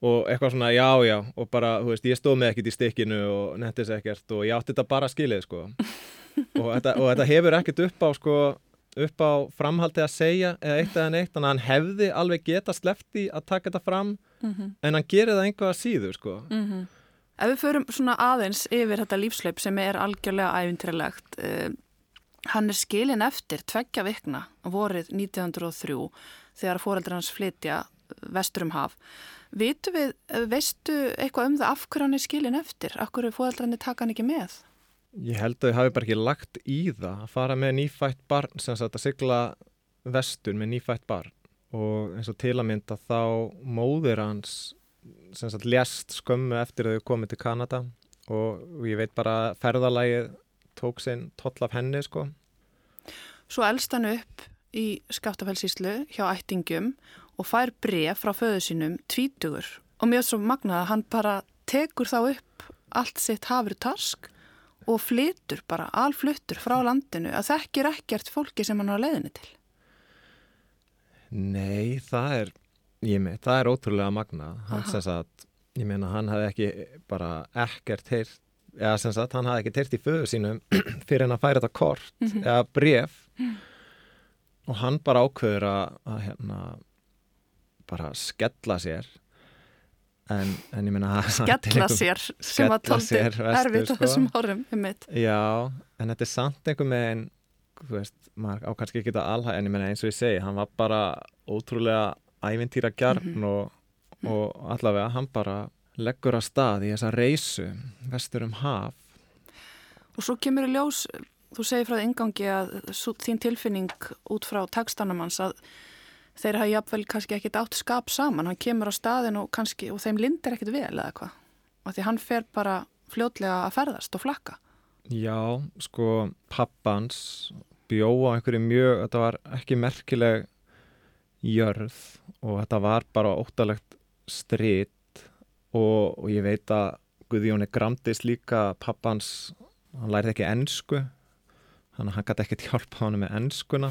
og eitthvað svona já já og bara þú veist ég stóð með ekkert í stikkinu og nettis ekkert og ég átti þetta bara skilið sko og þetta, og þetta hefur ekkert upp á sko upp á framhaldi að segja eða eitt eða neitt þannig að hann hefði alveg geta slefti að taka þetta fram mm -hmm. en hann gerir það einhverja síður sko mm -hmm. Ef við förum svona aðeins yfir þetta lífslaup sem er algjörlega æfintrelegt uh, hann er skilin eftir tveggja vikna vorið 1903 þegar fóreldrar hans flytja vesturum haf Vitu við, veistu eitthvað um það af hverju hann er skilin eftir? Af hverju fóðaldrarnir taka hann ekki með? Ég held að þau hafi bara ekki lagt í það að fara með nýfætt barn sem sagt að sigla vestur með nýfætt barn og eins og til að mynda þá móðir hans sem sagt lest skömmu eftir að þau komið til Kanada og ég veit bara ferðalægið tók sinn toll af henni sko. Svo elst hann upp í Skaftafellsíslu hjá ættingum og fær bref frá föðu sínum tvítugur og mjög svo magnað að hann bara tekur þá upp allt sitt hafri tarsk og flytur bara, alfluttur frá landinu að þekkir ekkert fólki sem hann á leiðinu til. Nei, það er ég með, það er ótrúlega magna hann sem sagt, ég meina hann hafði ekki bara ekkert heyrt eða sem sagt, hann hafði ekki heyrt í föðu sínum fyrir hann að færa þetta kort mm -hmm. eða bref mm. og hann bara ákveður að, að hérna bara skella sér en, en ég meina skella sér sem að tóldi erfitt á sko. þessum árum um já, en þetta er samt einhver meginn þú veist, maður á kannski ekki þetta alhæg en ég meina eins og ég segi, hann var bara ótrúlega ævintýra gjarn mm -hmm. og, og allavega hann bara leggur að stað í þessa reysu vestur um haf og svo kemur í ljós þú segir frá það yngangi að þín tilfinning út frá tekstanamans að þeir hafa jafnvel kannski ekkit átt skap saman, hann kemur á staðin og, kannski, og þeim lindir ekkit vel eða hvað? Og því hann fer bara fljótlega að ferðast og flakka. Já, sko pappans bjó á einhverju mjög, þetta var ekki merkileg jörð og þetta var bara óttalegt stritt og, og ég veit að Guðjóni Gramdis líka pappans, hann lærði ekki ennsku þannig að hann gæti ekkert hjálpa hann með ennskuna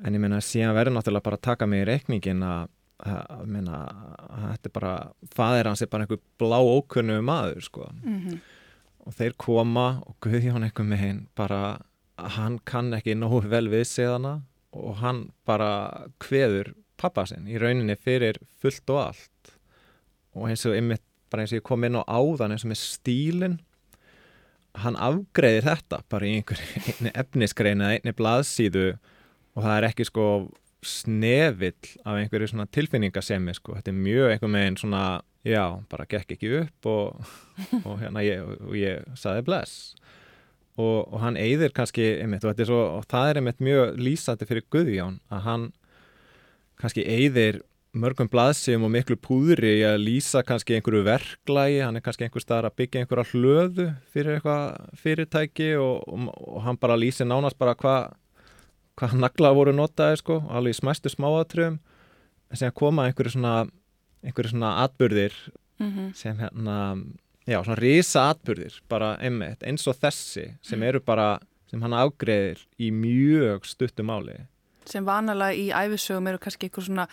en ég meina síðan verður náttúrulega bara að taka mig í reikningin að þetta er bara faðir hans er bara einhver blá ókunnu maður sko mm -hmm. og þeir koma og Guðjón eitthvað með hinn bara hann kann ekki nógu vel við séðana og hann bara kveður pappa sinn í rauninni fyrir fullt og allt og eins og einmitt bara eins og ég kom inn á áðan eins og með stílinn hann afgreðir þetta bara í einhverju efnisgrein eða einni blaðsíðu og það er ekki sko snevill af einhverju svona tilfinningasemi sko, þetta er mjög einhver meginn svona, já, bara gekk ekki upp og, og hérna ég, og ég saði bless. Og, og hann eigðir kannski einmitt og, svo, og það er einmitt mjög lýsandi fyrir Guðjón að hann kannski eigðir mörgum blaðsum og miklu púðri í að lýsa kannski einhverju verklægi, hann er kannski einhver staðar að byggja einhverja hlöðu fyrir eitthvað fyrirtæki og, hann bara lýsi nánast bara hvað hva nagla voru notaði sko, alveg í smæstu smáatröfum en sem koma einhverju svona einhverju svona atbyrðir mm -hmm. sem hérna já, svona risa atbyrðir, bara einmitt, eins og þessi sem mm. eru bara, sem hann afgreðir í mjög stuttum áli. Sem vanalega í æfisögum eru kannski eitthvað svona,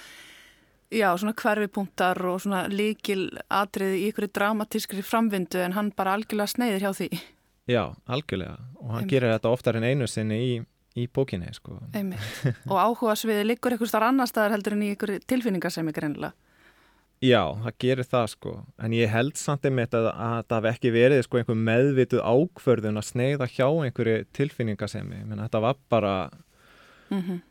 já, svona hverfipunktar og svona líkil atriði í ykkur dramatískri framvindu en hann bara algjörlega sneiðir hjá því. Já, algjörlega og hann einmitt. gerir þetta oftar en einu sinni í, í bókinni, sko. Og áhuga sviði liggur eitthvað starf annar staðar heldur en í ykkur tilfinningasemi greinlega. Já, það gerir það sko, en ég held samt einmitt að, að það hef ekki verið sko einhver meðvituð ákverðun að sneiða hjá einhverju tilfinningasemi, menn þetta var bara, mm -hmm.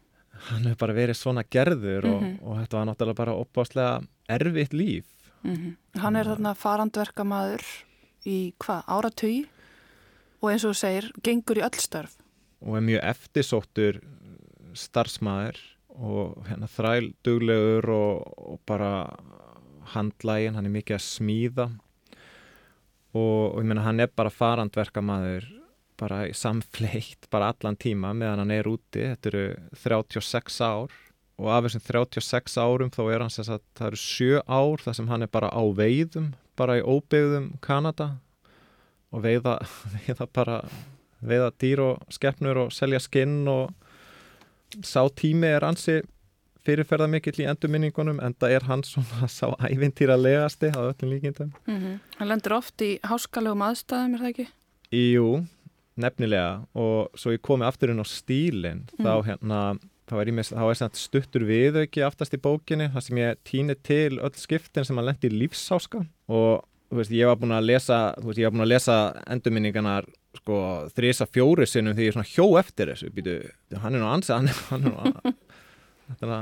hann hefur bara verið svona gerður og, mm -hmm. og þetta var náttúrulega bara opáslega erfitt líf. Mm -hmm. Hann er þarna farandverkamaður í hvað, áratögi og eins og þú segir, gengur í öll störf. Og er mjög eftirsóttur starfsmæður og hérna þræl duglegur og, og bara handlægin, hann er mikið að smíða. Og, og ég meina hann er bara farandverkamæður bara samfleitt bara allan tíma meðan hann er úti, þetta eru 36 ár og af þessum 36 árum þá er hann sem sagt, það eru 7 ár þar sem hann er bara á veiðum bara í óbyggðum Kanada og veiða, veiða bara veiða dýr og skeppnur og selja skinn og sá tími er ansi fyrirferða mikill í endurminningunum en það er hann svona sá ævintýra legasti á öllum líkindum. Mm -hmm. Hann lendur oft í háskalegum aðstæðum, er það ekki? Jú, nefnilega og svo ég komi aftur inn á stílinn mm. þá hérna þá er, með, þá er stuttur viðauki aftast í bókinni þar sem ég týni til öll skiptin sem hann lendi í lífsáska og veist, ég var búin að lesa veist, ég var búin að lesa endurminningarnar sko þrisa fjóri sinnum því ég svona hjó eftir þessu Býtu, hann er nú ansið hann, hann er nú þetta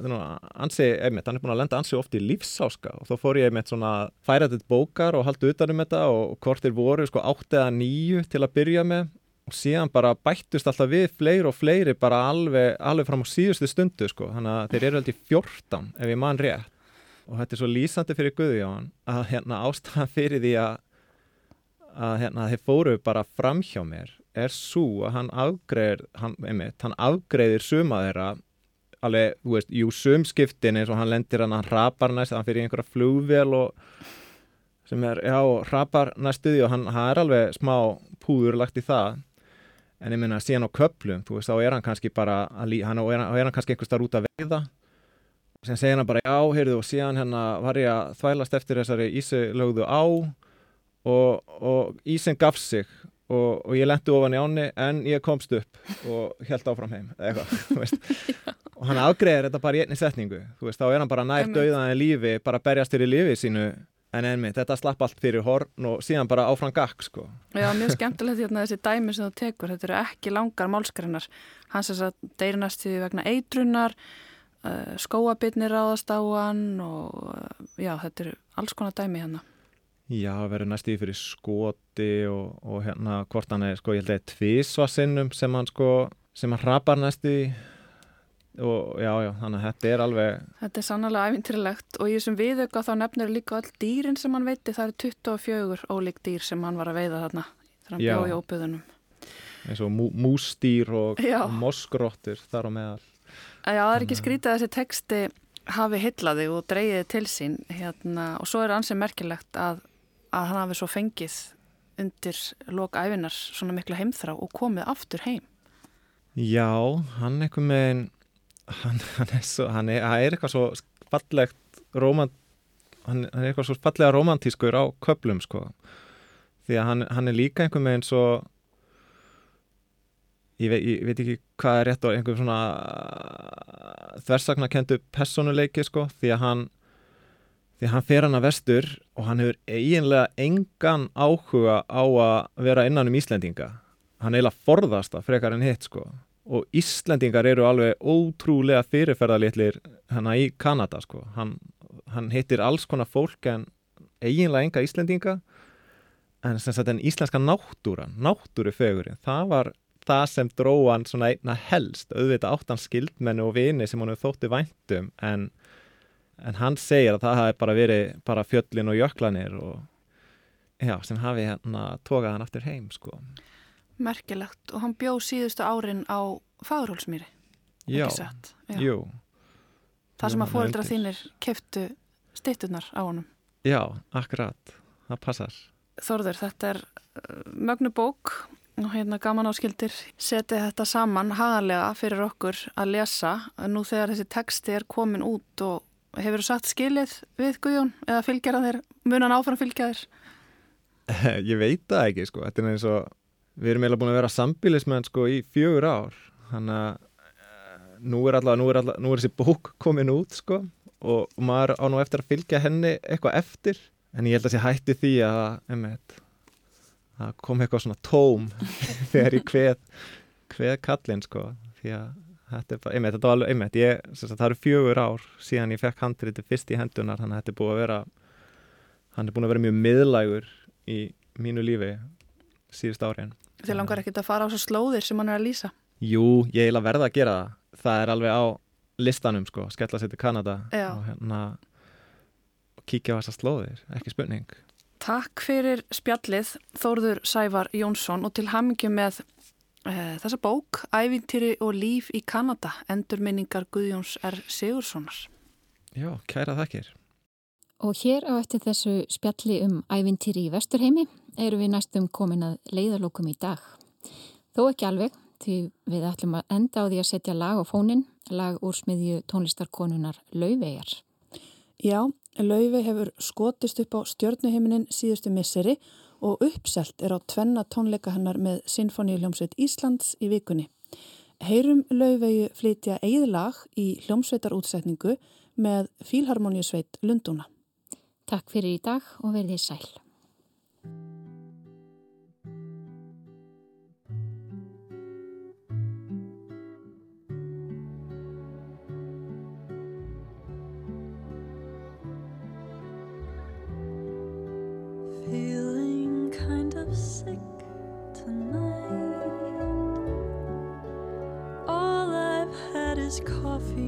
er nú ansi, einmitt, hann er búin að lenda ansi ofti í lífsáska og þá fór ég einmitt svona færa þetta bókar og haldi utanum þetta og hvort er voru sko átt eða nýju til að byrja með og síðan bara bættust alltaf við fleiri og fleiri bara alveg, alveg fram á síðustu stundu sko, þannig að þeir eru alltaf í fjórtan ef ég mann rétt og þetta er svo lýsandi fyrir Guðjón að hérna ástæðan fyrir því að að hérna þeir fóru bara fram hjá mér er svo að hann afgreðir hann, einmitt, hann afgreðir suma þeirra alveg, þú veist, jú sumskiptin eins og hann lendir hann, hann rapar næst hann fyrir einhverja flugvél og sem er, já, rapar næstuði og hann, hann er alveg smá púður lagt í það. En ég minna síðan á köplum, þú veist, þá er hann kannski bara hann er, er hann kannski einhver starf út að veiða sem segir hann bara já, heyrðu og síðan hérna var ég að þvælast eftir þessari ísilögðu á og, og ísin gaf sig og, og ég lendi ofan í áni en ég komst upp og held áfram heim eitthvað, og hann afgreðir þetta bara í einni setningu veist, þá er hann bara nær döðaði lífi bara berjast fyrir lífi sínu en einmitt, þetta slapp allt fyrir horn og síðan bara áfram gakk sko. Já, mjög skemmtilegt hérna þessi dæmi sem þú tekur, þetta eru ekki langar málskreinar, hans er að deyrinast því vegna eitrunar skóabitni ráðast á hann og uh, já, þetta eru alls konar dæmi hérna. Já, verður næst í fyrir skoti og, og hérna hvort hann er, sko, ég held að það er tvísvasinnum sem hann sko, sem hann rapar næst í. Og já, já, þannig að þetta er alveg Þetta er sannlega æfintirilegt og í þessum viðauka þá nefnir líka all dýrin sem hann veiti, það eru 24 ólík dýr sem hann var að veiða þarna þegar hann bjóði í óbyðunum eins og mú, mústýr og, og moskróttir þar á meðal Já, það er ekki skrítið að þessi teksti hafi hillaði og dreyjiði til sín hérna, og svo er ansið merkilegt að að hann hafi svo fengið undir loka æfinar svona miklu heimþrá og komið aftur heim. Já, hann eitthvað með hann, hann er svo, hann er, hann er eitthvað svo fallegt romant, hann, er eitthvað svo fallega romantískur á köplum sko því að hann, hann er líka einhver eins og ég veit, ég veit ekki hvað er rétt á einhver svona þversaknakendu personuleiki sko því að hann því hann fer hann að vestur og hann hefur eiginlega engan áhuga á að vera innan um Íslendinga. Hann eiginlega forðast að frekar en hitt sko. Og Íslendingar eru alveg ótrúlega fyrirferðalitlir hérna í Kanada sko. Hann, hann hittir alls konar fólk en eiginlega enga Íslendinga. En sem sagt en íslenska náttúran náttúrufegurinn, það var það sem dróðan svona einna helst. Auðvitað áttan skildmennu og vini sem hann hefur þótti væntum en en hann segir að það hafi bara verið bara fjöllin og jöklanir og já, sem hafi hérna tókað hann aftur heim sko. Merkilegt. Og hann bjóð síðustu árin á Fagurhólsmýri. Já, jú. Það sem að fóreldra þínir keftu stittunar á honum. Já, akkurat, það passar. Þorður, þetta er uh, mögnubók og hérna gaman áskildir setið þetta saman hagalega fyrir okkur að lesa. Nú þegar þessi texti er komin út og Hefur þú sagt skilið við Guðjón eða fylgjara þér, munan áfram fylgja þér? Ég veit það ekki sko, þetta er eins og við erum eiginlega búin að vera sambilismenn sko í fjögur ár. Þannig að eh, nú er alltaf, nú er alltaf, nú er þessi bók komin út sko. Og maður á nú eftir að fylgja henni eitthvað eftir. En ég held að sé hætti því að einmitt, að kom eitthvað svona tóm þegar ég hveð hveð kallin sko því að þetta er bara, einmitt, þetta var alveg, einmitt ég, það eru fjögur ár síðan ég fekk handriti fyrst í hendunar, þannig að þetta er búið að vera hann er búin að vera mjög miðlægur í mínu lífi síðust áriðin. Þið langar ekkert að fara á svo slóðir sem hann er að lýsa? Jú, ég er verða að gera það það er alveg á listanum sko skella sér til Kanada Já. og hérna kíkja á þessa slóðir, ekki spurning Takk fyrir spjallið Þórður Sævar Jónsson og til hamingi með Eh, þessa bók, Ævintýri og líf í Kanada, endurminningar Guðjóns R. Sigurssonar. Já, kæra þakkir. Og hér á eftir þessu spjalli um ævintýri í Vesturheimi eru við næstum komin að leiðalókum í dag. Þó ekki alveg, því við ætlum að enda á því að setja lag á fónin, lag úr smiðju tónlistarkonunar Lauveigar. Já, Lauvei hefur skotist upp á stjörnuheiminin síðustu misseri og uppselt er á tvenna tónleika hennar með Sinfoníuljómsveit Íslands í vikunni. Heyrum lauvegu flytja eigðlag í hljómsveitarútsetningu með Fílharmoníusveit Lundúna. Takk fyrir í dag og verðið sæl. Coffee